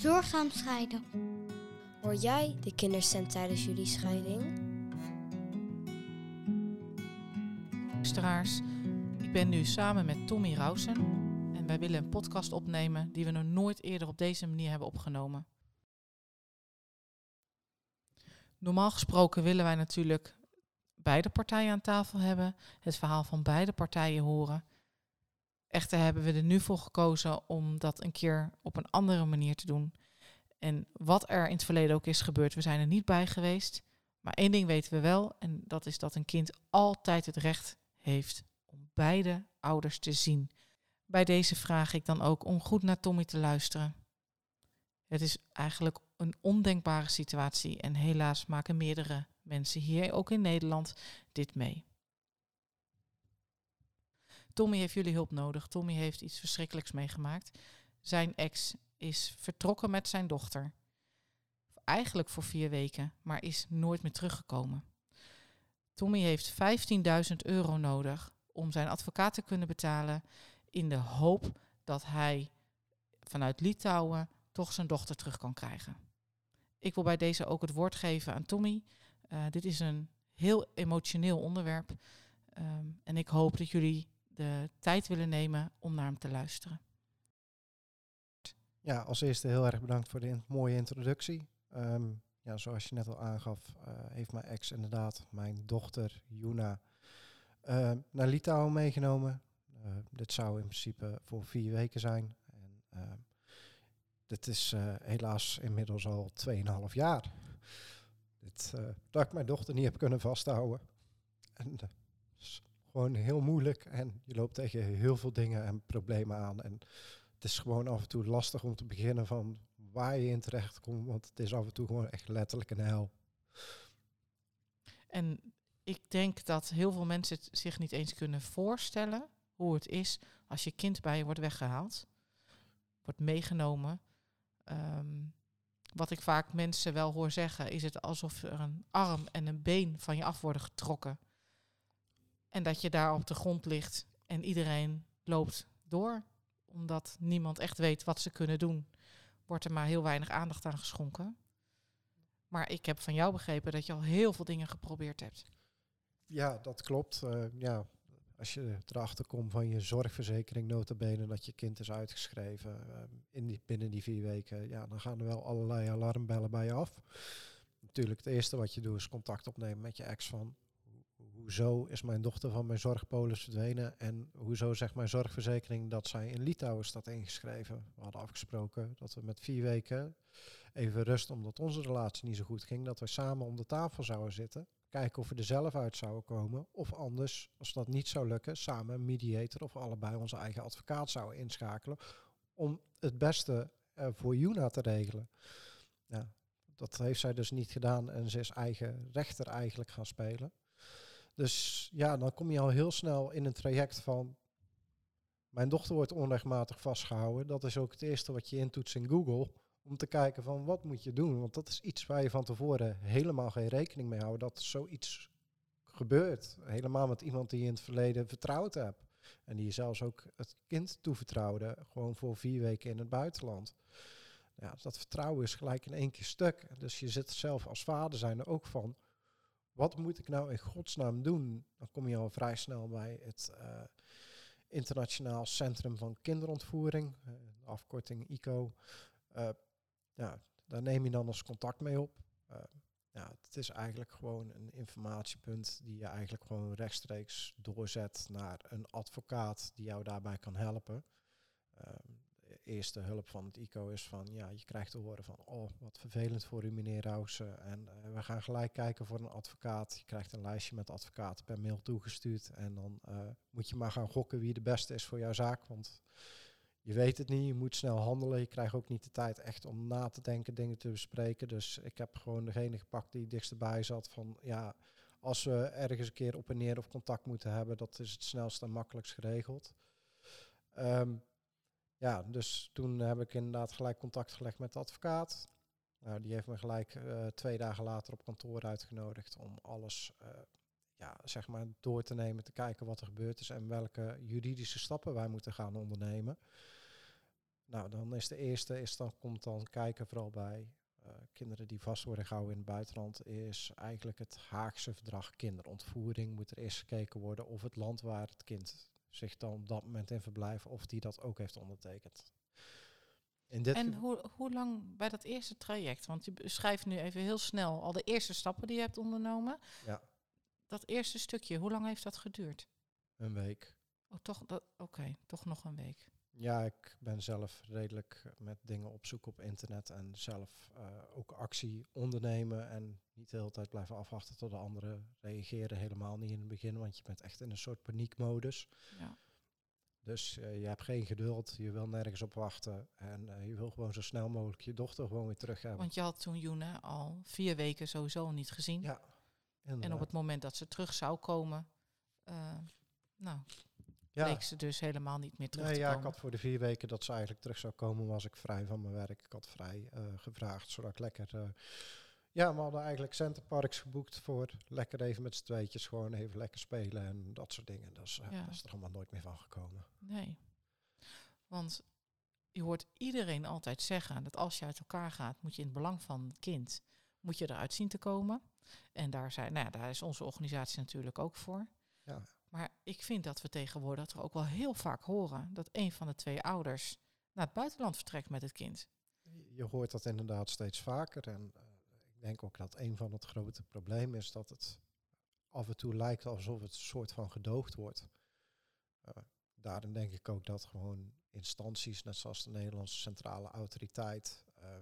Zorgzaam scheiden. Hoor jij de kinderstem tijdens jullie scheiding? Luisteraars, ik ben nu samen met Tommy Rausen en wij willen een podcast opnemen die we nog nooit eerder op deze manier hebben opgenomen. Normaal gesproken willen wij natuurlijk beide partijen aan tafel hebben, het verhaal van beide partijen horen. Echter hebben we er nu voor gekozen om dat een keer op een andere manier te doen. En wat er in het verleden ook is gebeurd, we zijn er niet bij geweest. Maar één ding weten we wel, en dat is dat een kind altijd het recht heeft om beide ouders te zien. Bij deze vraag ik dan ook om goed naar Tommy te luisteren. Het is eigenlijk een ondenkbare situatie en helaas maken meerdere mensen hier, ook in Nederland, dit mee. Tommy heeft jullie hulp nodig. Tommy heeft iets verschrikkelijks meegemaakt. Zijn ex is vertrokken met zijn dochter. Eigenlijk voor vier weken, maar is nooit meer teruggekomen. Tommy heeft 15.000 euro nodig om zijn advocaat te kunnen betalen in de hoop dat hij vanuit Litouwen toch zijn dochter terug kan krijgen. Ik wil bij deze ook het woord geven aan Tommy. Uh, dit is een heel emotioneel onderwerp um, en ik hoop dat jullie de tijd willen nemen om naar hem te luisteren. Ja, als eerste heel erg bedankt voor de mooie introductie. Um, ja, zoals je net al aangaf, uh, heeft mijn ex inderdaad mijn dochter Juna uh, naar Litouwen meegenomen. Uh, dit zou in principe voor vier weken zijn. En, ehm, dit is helaas inmiddels al 2,5 jaar. Dit, dat ik mijn dochter niet heb kunnen vasthouden. En gewoon heel moeilijk. En je loopt tegen heel veel dingen en problemen aan. En het is gewoon af en toe lastig om te beginnen van waar je in terecht komt, want het is af en toe gewoon echt letterlijk een hel. En ik denk dat heel veel mensen het zich niet eens kunnen voorstellen hoe het is als je kind bij je wordt weggehaald, wordt meegenomen. Ehm, wat ik vaak mensen wel hoor zeggen, is het alsof er een arm en een been van je af worden getrokken. En dat je daar op de grond ligt en iedereen loopt door, omdat niemand echt weet wat ze kunnen doen wordt er maar heel weinig aandacht aan geschonken. Maar ik heb van jou begrepen dat je al heel veel dingen geprobeerd hebt. Ja, dat klopt. Uh, ja, als je erachter komt van je zorgverzekering notabene dat je kind is uitgeschreven uh, in die, binnen die vier weken, ja, dan gaan er wel allerlei alarmbellen bij je af. Natuurlijk, het eerste wat je doet is contact opnemen met je ex van hoezo is mijn dochter van mijn zorgpolis verdwenen en hoezo zegt mijn zorgverzekering dat zij in Litouwen staat ingeschreven. We hadden afgesproken dat we met vier weken even rust, omdat onze relatie niet zo goed ging, dat we samen om de tafel zouden zitten, kijken of we er zelf uit zouden komen, of anders, als dat niet zou lukken, samen een mediator of allebei onze eigen advocaat zouden inschakelen om het beste uh, voor Juna te regelen. Ja, dat heeft zij dus niet gedaan en ze is eigen rechter eigenlijk gaan spelen. Dus ja, dan kom je al heel snel in een traject van. Mijn dochter wordt onrechtmatig vastgehouden. Dat is ook het eerste wat je intoetst in Google. Om te kijken van wat moet je doen. Want dat is iets waar je van tevoren helemaal geen rekening mee houdt. Dat zoiets gebeurt. Helemaal met iemand die je in het verleden vertrouwd hebt. En die je zelfs ook het kind toevertrouwde. Gewoon voor vier weken in het buitenland. Ja, dat vertrouwen is gelijk in één keer stuk. Dus je zit zelf als vader zijn er ook van wat moet ik nou in godsnaam doen? Dan kom je al vrij snel bij het uh, Internationaal Centrum van Kinderontvoering, de afkorting ICO. Uh, ja, daar neem je dan eens contact mee op. ja, het is eigenlijk gewoon een informatiepunt die je eigenlijk gewoon rechtstreeks doorzet naar een advocaat die jou daarbij kan helpen. Ehm, eerste hulp van het ICO is van, ja, je krijgt te horen van, oh, wat vervelend voor u meneer Rausen. En uh, we gaan gelijk kijken voor een advocaat. Je krijgt een lijstje met advocaten per mail toegestuurd. En dan uh, moet je maar gaan gokken wie de beste is voor jouw zaak. Want je weet het niet, je moet snel handelen. Je krijgt ook niet de tijd echt om na te denken, dingen te bespreken. Dus ik heb gewoon degene gepakt die dichtstbij zat van, ja, als we ergens een keer op en neer of contact moeten hebben, dat is het snelst en makkelijkst geregeld. Um, ja, dus toen heb ik inderdaad gelijk contact gelegd met de advocaat. Nou, die heeft me gelijk uh, twee dagen later op kantoor uitgenodigd om alles uh, ja, zeg maar door te nemen, te kijken wat er gebeurd is en welke juridische stappen wij moeten gaan ondernemen. nou, dan is de eerste, is dan komt dan kijken vooral bij eh, kinderen die vast worden gehouden in het buitenland, is eigenlijk het Haagse verdrag kinderontvoering. Moet er eerst gekeken worden of het land waar het kind zich dan op dat moment in verblijft, of die dat ook heeft ondertekend. In dit en hoe, hoe lang bij dat eerste traject? Want je beschrijft nu even heel snel al de eerste stappen die je hebt ondernomen. Ja. Dat eerste stukje, hoe lang heeft dat geduurd? Een week. Oh, toch? Oké, toch nog een week. Ja, ik ben zelf redelijk met dingen op zoek op internet en zelf uh, ook actie ondernemen en niet de hele tijd blijven afwachten tot de anderen reageren. Helemaal niet in het begin, want je bent echt in een soort paniekmodus. Ja. Dus uh, je hebt geen geduld, je wil nergens op wachten en uh, je wil gewoon zo snel mogelijk je dochter gewoon weer terug hebben. Want je had toen June al vier weken sowieso niet gezien. Ja. Inderdaad. En op het moment dat ze terug zou komen, nou, ja. leek ze dus helemaal niet meer terug nee, te ja, komen. ik had voor de vier weken dat ze eigenlijk terug zou komen, was ik vrij van mijn werk. Ik had vrij uh, gevraagd, zodat ik lekker... Uh, ja, we hadden eigenlijk centerparks geboekt voor lekker even met z'n tweetjes gewoon even lekker spelen en dat soort dingen. Dat is, uh, ja. dat is er allemaal nooit meer van gekomen. Nee, want je hoort iedereen altijd zeggen dat als je uit elkaar gaat, moet je in het belang van het kind, moet je eruit zien te komen. En daar, zijn, nou ja, daar is onze organisatie natuurlijk ook voor. Ja. Maar ik vind dat we tegenwoordig toch ook wel heel vaak horen dat een van de twee ouders naar het buitenland vertrekt met het kind. Je hoort dat inderdaad steeds vaker. En uh, ik denk ook dat een van het grote problemen is dat het af en toe lijkt alsof het een soort van gedoogd wordt. Uh, daarin denk ik ook dat gewoon instanties, net zoals de Nederlandse Centrale Autoriteit, uh,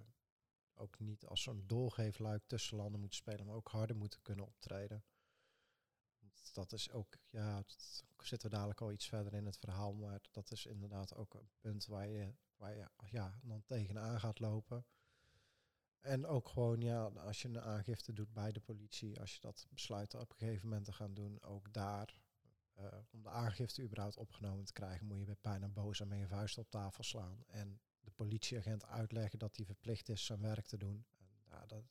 ook niet als zo'n doorgeefluik tussen landen moeten spelen, maar ook harder moeten kunnen optreden dat is ook, ja, zitten we dadelijk al iets verder in het verhaal, maar dat is inderdaad ook een punt waar je, waar je ja, dan tegenaan gaat lopen. En ook gewoon, ja, als je een aangifte doet bij de politie, als je dat besluit op een gegeven moment te gaan doen, ook daar, uh, om de aangifte überhaupt opgenomen te krijgen, moet je bij bijna boos en met je vuist op tafel slaan. En de politieagent uitleggen dat hij verplicht is zijn werk te doen. En, ja, dat,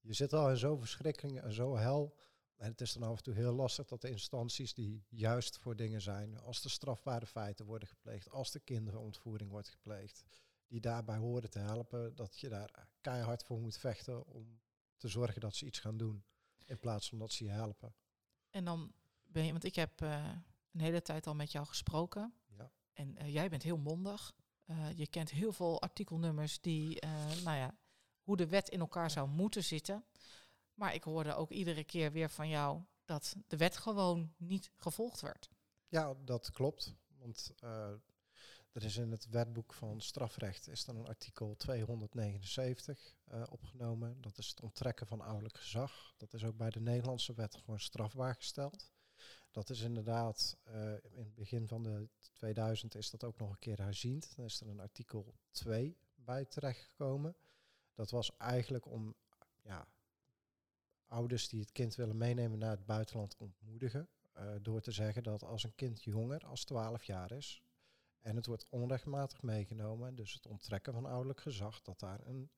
je zit al in zo'n verschrikking en zo hel en het is dan af en toe heel lastig dat de instanties die juist voor dingen zijn, als de strafbare feiten worden gepleegd, als de kinderontvoering wordt gepleegd, die daarbij horen te helpen, dat je daar keihard voor moet vechten om te zorgen dat ze iets gaan doen, in plaats van dat ze je helpen. En dan ben je, want ik heb uh, een hele tijd al met jou gesproken. Ja. En uh, jij bent heel mondig. Uh, je kent heel veel artikelnummers die, nou ja, hoe de wet in elkaar zou moeten zitten. Maar ik hoorde ook iedere keer weer van jou dat de wet gewoon niet gevolgd werd. Ja, dat klopt. Want uh, er is in het wetboek van strafrecht is dan een artikel 279 uh, opgenomen. Dat is het onttrekken van ouderlijk gezag. Dat is ook bij de Nederlandse wet gewoon strafbaar gesteld. Dat is inderdaad, uh, in het begin van de 2000 is dat ook nog een keer herziend. Dan is er een artikel 2 bij terechtgekomen. Dat was eigenlijk om ja, ouders die het kind willen meenemen naar het buitenland ontmoedigen. Uh, door te zeggen dat als een kind jonger als 12 jaar is en het wordt onrechtmatig meegenomen, dus het onttrekken van ouderlijk gezag, dat daar een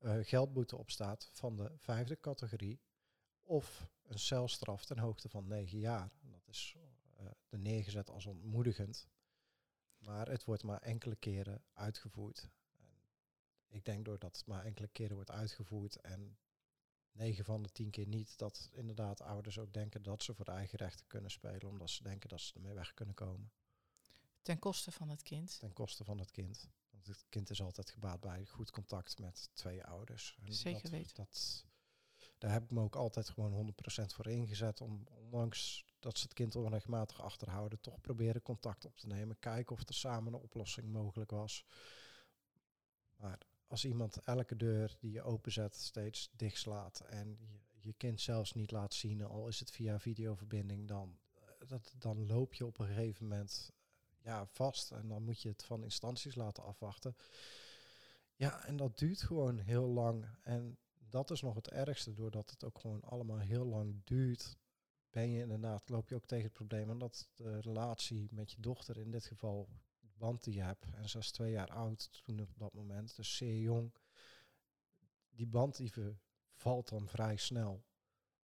uh, geldboete op staat van de vijfde categorie of een celstraf ten hoogte van 9 jaar. Dat is er neergezet als ontmoedigend. Maar het wordt maar enkele keren uitgevoerd. En ik denk doordat het maar enkele keren wordt uitgevoerd en 9 van de 10 keer niet dat inderdaad ouders ook denken dat ze voor eigen rechten kunnen spelen, omdat ze denken dat ze ermee weg kunnen komen. Ten koste van het kind? Ten koste van het kind. Want het kind is altijd gebaat bij goed contact met twee ouders. En Zeker dat, weten. Dat, daar heb ik me ook altijd gewoon 100% voor ingezet. Om, ondanks dat ze het kind onrechtmatig achterhouden, toch proberen contact op te nemen. Kijken of er samen een oplossing mogelijk was. Maar als iemand elke deur die je openzet steeds dichtslaat en je, je kind zelfs niet laat zien, al is het via videoverbinding, dan, eh, dat, dan loop je op een gegeven moment ja, vast en dan moet je het van instanties laten afwachten. Ja, en dat duurt gewoon heel lang. En dat is nog het ergste, doordat het ook gewoon allemaal heel lang duurt. Ben je inderdaad, loop je ook tegen het probleem dat de relatie met je dochter in dit geval band die je hebt. En ze was twee jaar oud toen op dat moment, dus zeer jong. Die band die valt dan vrij snel.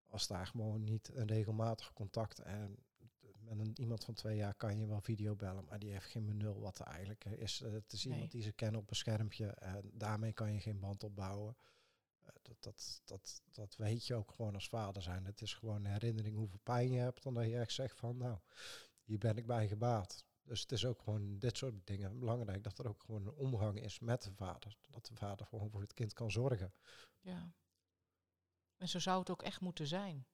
Als daar gewoon niet een regelmatig contact en met een, iemand van twee jaar kan je wel videobellen, maar die heeft geen benul wat er eigenlijk is. Eh, het is Nee. iemand die ze kennen op een schermpje en daarmee kan je geen band opbouwen. Eh, dat, dat, dat, dat weet je ook gewoon als vader zijn. Het is gewoon een herinnering hoeveel pijn je hebt, dan dat je echt zegt van nou, hier ben ik bij gebaat. Dus het is ook gewoon dit soort dingen belangrijk, dat er ook gewoon een omgang is met de vader. Dat de vader gewoon voor het kind kan zorgen. Ja. En zo zou het ook echt moeten zijn.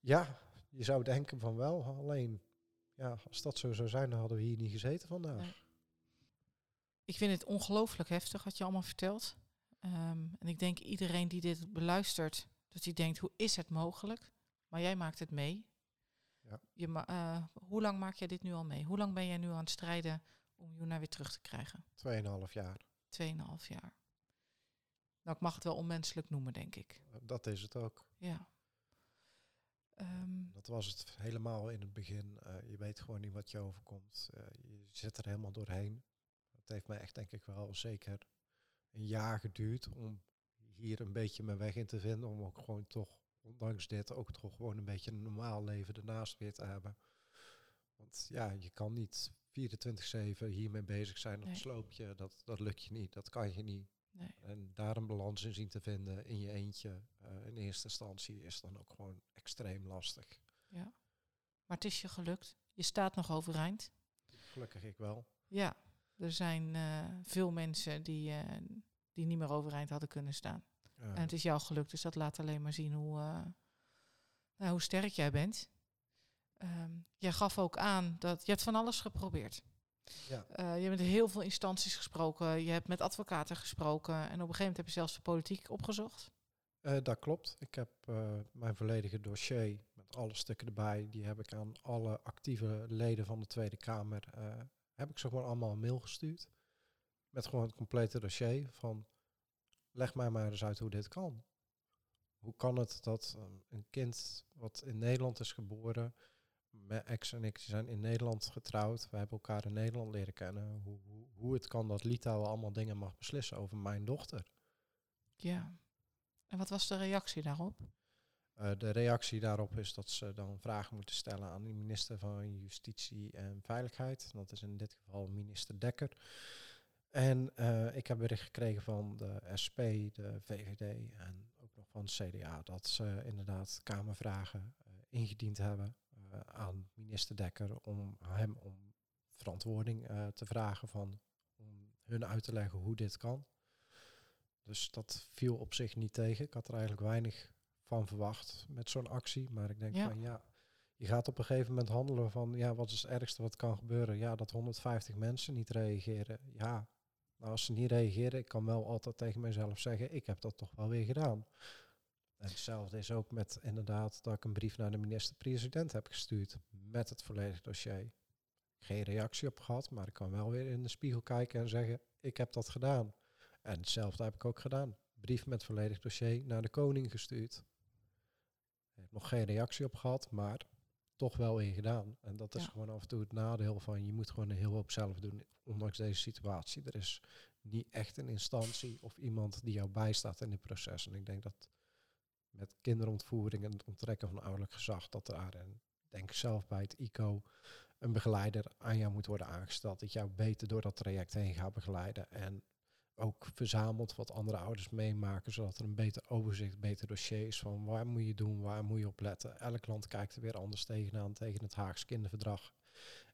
Ja, je zou denken van wel, alleen ja, als dat zo zou zijn, dan hadden we hier niet gezeten vandaag. Nee. Ik vind het ongelooflijk heftig wat je allemaal vertelt. Ehm, en ik denk iedereen die dit beluistert, dat hij denkt, hoe is het mogelijk? Maar jij maakt het mee. Ja. Je eh, hoe lang maak jij dit nu al mee? Hoe lang ben jij nu aan het strijden om Juna weer terug te krijgen? Tweeënhalf jaar. Tweeënhalf jaar. Nou, ik mag het wel onmenselijk noemen, denk ik. Dat is het ook. Ja. Ehm, Dat was het helemaal in het begin. Eh, je weet gewoon niet wat je overkomt. Eh, je zit er helemaal doorheen. Het heeft mij echt denk ik wel zeker een jaar geduurd om hier een beetje mijn weg in te vinden. Om ook gewoon toch, ondanks dit, ook toch gewoon een beetje een normaal leven ernaast weer te hebben. Want ja, je kan niet 24-7 hiermee bezig zijn. Dat Nee. sloopje, dat, dat lukt je niet. Dat kan je niet. nee. En daar een balans in zien te vinden in je eentje eh, in eerste instantie is dan ook gewoon extreem lastig. Ja. Maar het is je gelukt. Je staat nog overeind. Gelukkig ik wel. Ja, er zijn eh, veel mensen die, eh, die niet meer overeind hadden kunnen staan. En het is jou gelukt, dus dat laat alleen maar zien hoe, eh, nou, hoe sterk jij bent. Ehm, jij gaf ook aan dat je hebt van alles geprobeerd. ja, Eh, je hebt met heel veel instanties gesproken, je hebt met advocaten gesproken en op een gegeven moment heb je zelfs de politiek opgezocht. eh, dat klopt. Ik heb mijn volledige dossier met alle stukken erbij. Die heb ik aan alle actieve leden van de Tweede Kamer. heb ik ze gewoon allemaal een mail gestuurd. Met gewoon het complete dossier van leg mij maar eens uit hoe dit kan. Hoe kan het dat eh, een kind wat in Nederland is geboren, mijn ex en ik zijn in Nederland getrouwd, we hebben elkaar in Nederland leren kennen, hoe, hoe, hoe het kan dat Litouwen allemaal dingen mag beslissen over mijn dochter. Ja. En wat was de reactie daarop? Eh, de reactie daarop is dat ze dan vragen moeten stellen aan de minister van Justitie en Veiligheid. Dat is in dit geval minister Dekker. En eh, ik heb bericht gekregen van de SP, de VVD en ook nog van het CDA dat ze inderdaad Kamervragen eh, ingediend hebben eh, aan minister Dekker om hem om verantwoording te vragen van om hun uit te leggen hoe dit kan. Dus dat viel op zich niet tegen. Ik had er eigenlijk weinig van verwacht met zo'n actie. Maar ik denk Ja. van ja, je gaat op een gegeven moment handelen van ja, wat is het ergste wat kan gebeuren? Ja, dat 150 mensen niet reageren. Ja, nou als ze niet reageren, ik kan wel altijd tegen mezelf zeggen, ik heb dat toch wel weer gedaan. En hetzelfde is ook met inderdaad dat ik een brief naar de minister-president heb gestuurd met het volledige dossier. Geen reactie op gehad, maar ik kan wel weer in de spiegel kijken en zeggen, ik heb dat gedaan. En hetzelfde heb ik ook gedaan. Brief met volledig dossier naar de koning gestuurd. Ik heb nog geen reactie op gehad, maar toch wel weer gedaan. En dat is Ja. gewoon af en toe het nadeel van je moet gewoon een heel hoop zelf doen, ondanks deze situatie. Er is niet echt een instantie of iemand die jou bijstaat in dit proces. En ik denk dat met kinderontvoering en het onttrekken van ouderlijk gezag, dat daar, en denk zelf bij het ICO, een begeleider aan jou moet worden aangesteld. Dat jou beter door dat traject heen gaat begeleiden. En ook verzamelt wat andere ouders meemaken, zodat er een beter overzicht, beter dossier is van waar moet je doen, waar moet je op letten. Elk land kijkt er weer anders tegenaan, tegen het Haagse kinderverdrag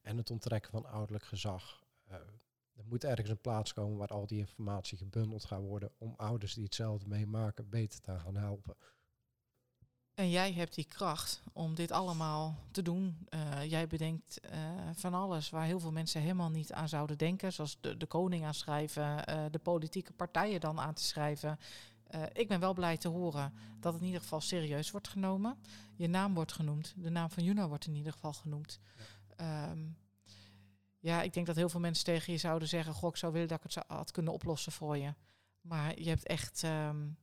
en het onttrekken van ouderlijk gezag. Eh, er moet ergens een plaats komen waar al die informatie gebundeld gaat worden om ouders die hetzelfde meemaken beter te gaan helpen. En jij hebt die kracht om dit allemaal te doen. Eh, jij bedenkt eh, van alles waar heel veel mensen helemaal niet aan zouden denken. Zoals de, de koning aanschrijven, eh de politieke partijen dan aan te schrijven. Ik ben wel blij te horen dat het in ieder geval serieus wordt genomen. Je naam wordt genoemd. De naam van Juno wordt in ieder geval genoemd. Ja. ja, ik denk dat heel veel mensen tegen je zouden zeggen... Goh, ik zou willen dat ik het had kunnen oplossen voor je. Maar je hebt echt... Um,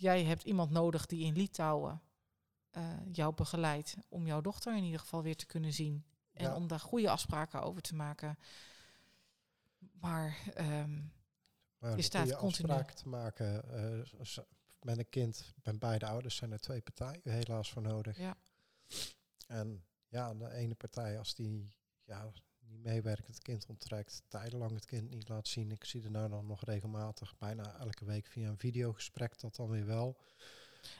jij hebt iemand nodig die in Litouwen uh, jou begeleidt om jouw dochter in ieder geval weer te kunnen zien. En ja. om daar goede afspraken over te maken. Maar, um, maar je staat continu... afspraken te maken uh, met een kind. Bij beide ouders zijn er twee partijen helaas voor nodig. Ja. En ja, de ene partij, als die ja, niet meewerkt, het kind onttrekt, tijdenlang het kind niet laat zien. Ik zie er nou dan nog regelmatig, bijna elke week via een videogesprek, dat dan weer wel.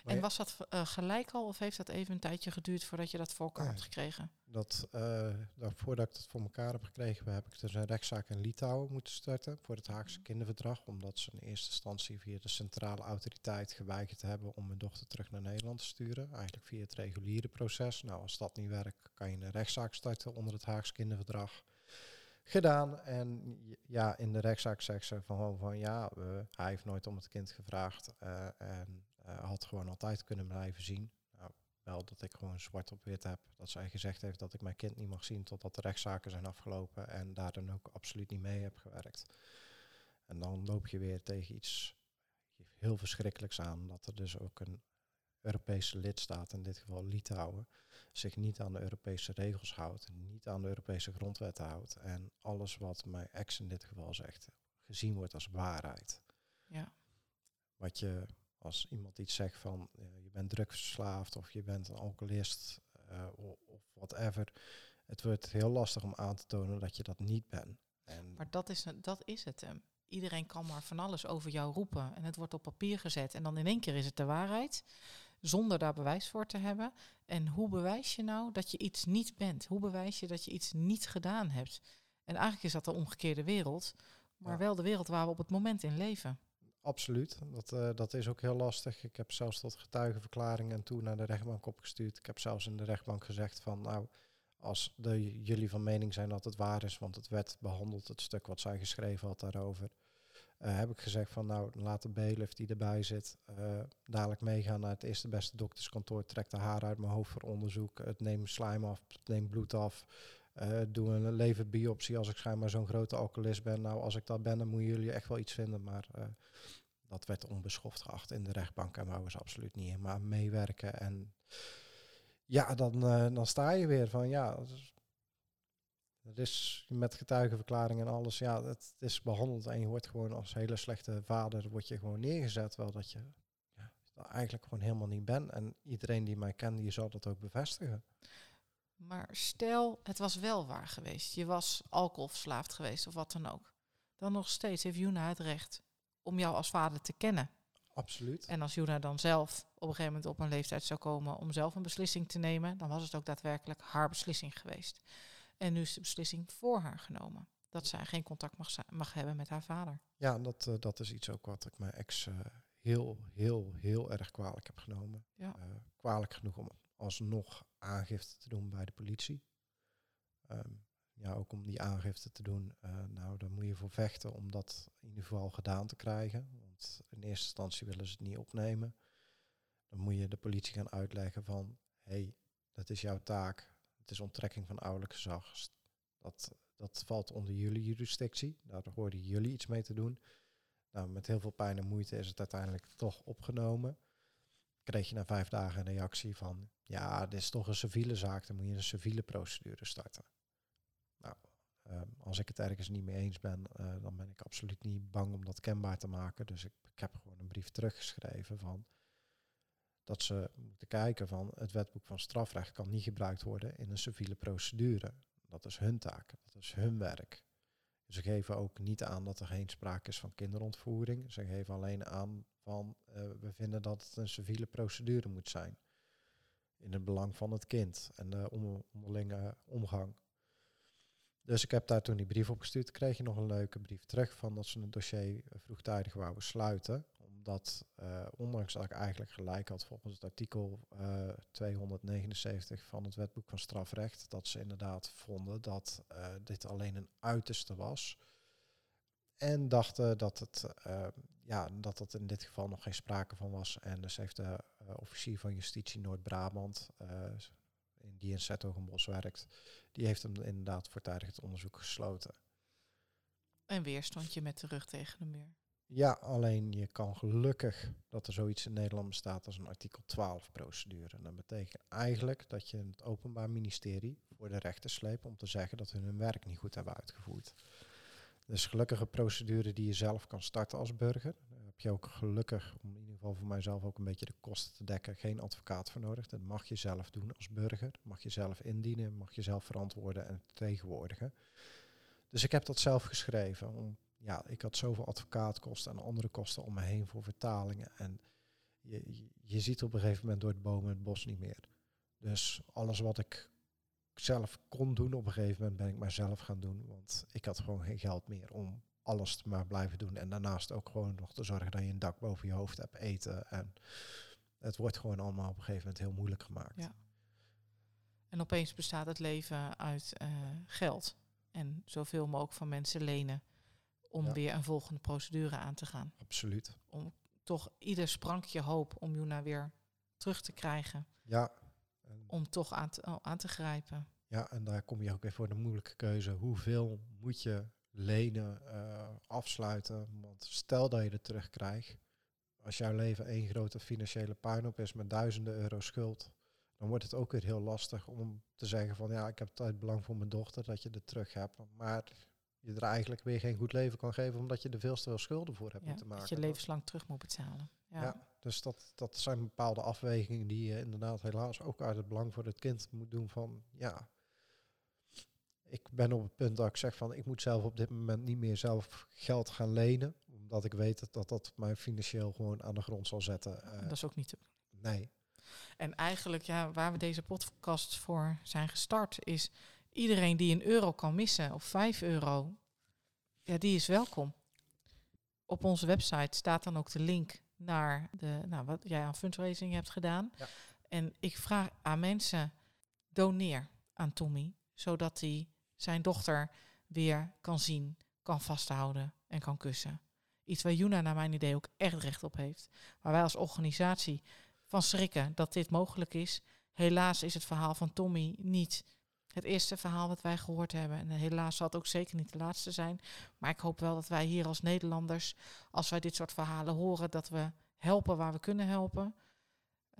Maar En was dat eh, gelijk al of heeft dat even een tijdje geduurd voordat je dat voor elkaar Ja. hebt gekregen? dat, eh, dat voordat ik het voor elkaar heb gekregen, heb ik dus een rechtszaak in Litouwen moeten starten voor het Haagse kinderverdrag. Omdat ze in eerste instantie via de centrale autoriteit geweigerd hebben om mijn dochter terug naar Nederland te sturen. Eigenlijk via het reguliere proces. Nou, als dat niet werkt, kan je een rechtszaak starten onder het Haagse kinderverdrag. Gedaan. En ja, in de rechtszaak zegt ze van, van ja, eh, hij heeft nooit om het kind gevraagd. eh, en eh, had gewoon altijd kunnen blijven zien. Nou, wel dat ik gewoon zwart op wit heb. Dat zij gezegd heeft dat ik mijn kind niet mag zien totdat de rechtszaken zijn afgelopen. En daar dan ook absoluut niet mee heb gewerkt. En dan loop je weer tegen iets heel verschrikkelijks aan. Dat er dus ook een Europese lidstaat, in dit geval Litouwen, zich niet aan de Europese regels houdt. Niet aan de Europese grondwetten houdt. En alles wat mijn ex in dit geval zegt, gezien wordt als waarheid. Ja. Wat je als iemand iets zegt van je bent drugsverslaafd of je bent een alcoholist eh, of whatever. Het wordt heel lastig om aan te tonen dat je dat niet bent. En Maar dat is, dat is het hem. Iedereen kan maar van alles over jou roepen en het wordt op papier gezet en dan in één keer is het de waarheid, zonder daar bewijs voor te hebben. En hoe bewijs je nou dat je iets niet bent? Hoe bewijs je dat je iets niet gedaan hebt? En eigenlijk is dat de omgekeerde wereld, maar Ja. wel de wereld waar we op het moment in leven. Absoluut, dat, eh, dat is ook heel lastig. Ik heb zelfs tot getuigenverklaring en toen naar de rechtbank opgestuurd. Ik heb zelfs in de rechtbank gezegd van nou, als de, jullie van mening zijn dat het waar is, want het werd behandeld, het stuk wat zij geschreven had daarover, heb ik gezegd van nou, laat de bailiff die erbij zit eh, dadelijk meegaan naar het eerste beste dokterskantoor, trek de haar uit mijn hoofd voor onderzoek, het neem slijm af, neem bloed af, eh, doe een leverbiopsie als ik schijnbaar zo'n grote alcoholist ben. Nou, als ik dat ben, dan moeten jullie echt wel iets vinden, maar... eh, dat werd onbeschoft geacht in de rechtbank en wouden ze absoluut niet in maar meewerken. En ja, dan, eh, dan sta je weer van ja, het is, met getuigenverklaring en alles, ja, het is behandeld en je wordt gewoon als hele slechte vader, word je gewoon neergezet, wel dat je ja, eigenlijk gewoon helemaal niet bent. En iedereen die mij kent, die zal dat ook bevestigen. Maar stel, het was wel waar geweest. Je was alcoholverslaafd geweest of wat dan ook. Dan nog steeds heeft Juna het recht om jou als vader te kennen. Absoluut. En als Juna dan zelf op een gegeven moment op een leeftijd zou komen om zelf een beslissing te nemen, dan was het ook daadwerkelijk haar beslissing geweest. En nu is de beslissing voor haar genomen. Dat zij geen contact mag, mag hebben met haar vader. Ja, dat, eh, dat is iets ook wat ik mijn ex eh, heel, heel, heel erg kwalijk heb genomen. Ja. Eh, kwalijk genoeg om alsnog aangifte te doen bij de politie. Ehm, ja, ook om die aangifte te doen, nou, daar moet je voor vechten om dat in ieder geval gedaan te krijgen. Want in eerste instantie willen ze het niet opnemen. Dan moet je de politie gaan uitleggen van, hé, hey, dat is jouw taak. Het is onttrekking van ouderlijk gezag. Dat, dat valt onder jullie jurisdictie. Daar hoorden jullie iets mee te doen. Nou, met heel veel pijn en moeite is het uiteindelijk toch opgenomen. Kreeg je na vijf dagen een reactie van, ja, dit is toch een civiele zaak, dan moet je een civiele procedure starten. Nou, ehm, als ik het ergens niet mee eens ben, eh, dan ben ik absoluut niet bang om dat kenbaar te maken. Dus ik, ik heb gewoon een brief teruggeschreven van dat ze moeten kijken van het wetboek van strafrecht kan niet gebruikt worden in een civiele procedure. Dat is hun taak, dat is hun werk. Ze geven ook niet aan dat er geen sprake is van kinderontvoering. Ze geven alleen aan van eh, we vinden dat het een civiele procedure moet zijn. In het belang van het kind en de on- onderlinge omgang. Dus ik heb daar toen die brief opgestuurd. Kreeg je nog een leuke brief terug van dat ze het dossier vroegtijdig wouden sluiten. Omdat, eh, ondanks dat ik eigenlijk gelijk had volgens het artikel eh, 279 van het wetboek van strafrecht, dat ze inderdaad vonden dat eh, dit alleen een uiterste was. En dachten dat het, eh, ja, dat het in dit geval nog geen sprake van was. En dus heeft de eh, officier van justitie Noord-Brabant, eh, in die in Zettogenbos werkt, die heeft hem inderdaad voortijdig het onderzoek gesloten. En weer stond je met de rug tegen de muur. Ja, alleen je kan gelukkig dat er zoiets in Nederland bestaat als een artikel 12 procedure. Dat betekent eigenlijk dat je het Openbaar Ministerie voor de rechter sleept om te zeggen dat hun hun werk niet goed hebben uitgevoerd. Dus gelukkig een procedure die je zelf kan starten als burger. Dan heb je ook gelukkig, om in ieder geval voor mijzelf ook een beetje de kosten te dekken, geen advocaat voor nodig. Dat mag je zelf doen als burger. Mag je zelf indienen, mag je zelf verantwoorden en tegenwoordigen. Dus ik heb dat zelf geschreven. Om, ja, ik had zoveel advocaatkosten en andere kosten om me heen voor vertalingen. En je, je, ziet op een gegeven moment door het bomen het bos niet meer. Dus alles wat ik zelf kon doen, op een gegeven moment ben ik maar zelf gaan doen. Want ik had gewoon geen geld meer om alles te maar blijven doen. En daarnaast ook gewoon nog te zorgen dat je een dak boven je hoofd hebt, eten. En het wordt gewoon allemaal op een gegeven moment heel moeilijk gemaakt. Ja. En opeens bestaat het leven uit eh, geld. En zoveel mogelijk van mensen lenen om Ja. weer een volgende procedure aan te gaan. Absoluut. Om toch ieder sprankje hoop om Juna weer terug te krijgen. Ja. En, Om toch aan te, aan te grijpen. ja, en daar kom je ook weer voor de moeilijke keuze. Hoeveel moet je lenen, eh, afsluiten? Want stel dat je het terugkrijgt. Als jouw leven één grote financiële puinhoop is met duizenden euro schuld, dan wordt het ook weer heel lastig om te zeggen van ja, ik heb het uit belang voor mijn dochter dat je het terug hebt. Maar je er eigenlijk weer geen goed leven kan geven omdat je er veel te veel schulden voor hebt Ja, moeten maken. dat je levenslang terug moet betalen. Ja. Ja. Dus dat, dat zijn bepaalde afwegingen die je inderdaad helaas ook uit het belang voor het kind moet doen van ja. Ik ben op het punt dat ik zeg van ik moet zelf op dit moment niet meer zelf geld gaan lenen. Omdat ik weet dat dat, dat mij financieel gewoon aan de grond zal zetten. Eh, Dat is ook niet te nee. En eigenlijk, ja, waar we deze podcast voor zijn gestart, is iedereen die een euro kan missen of vijf euro, ja, die is welkom. Op onze website staat dan ook de link naar de, nou, wat jij aan fundraising hebt gedaan. Ja. En ik vraag aan mensen, doneer aan Tommy, zodat hij zijn dochter weer kan zien, kan vasthouden en kan kussen. Iets waar Juna naar mijn idee ook echt recht op heeft. Waar wij als organisatie van schrikken dat dit mogelijk is. Helaas is het verhaal van Tommy niet het eerste verhaal wat wij gehoord hebben. En helaas zal het ook zeker niet de laatste zijn. Maar ik hoop wel dat wij hier als Nederlanders, als wij dit soort verhalen horen, dat we helpen waar we kunnen helpen.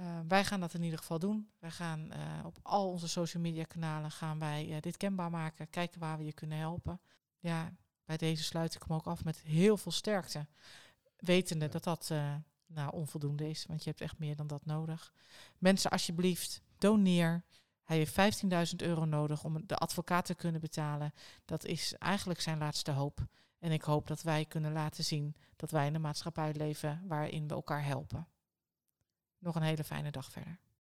Eh, wij gaan dat in ieder geval doen. Wij gaan eh, op al onze social media kanalen gaan wij eh, dit kenbaar maken. Kijken waar we je kunnen helpen. Ja, bij deze sluit ik hem ook af met heel veel sterkte. Wetende Ja. dat dat nou, onvoldoende is. Want je hebt echt meer dan dat nodig. Mensen, alsjeblieft, doneer. Hij heeft 15.000 euro nodig om de advocaat te kunnen betalen. Dat is eigenlijk zijn laatste hoop. En ik hoop dat wij kunnen laten zien dat wij in een maatschappij leven waarin we elkaar helpen. Nog een hele fijne dag verder.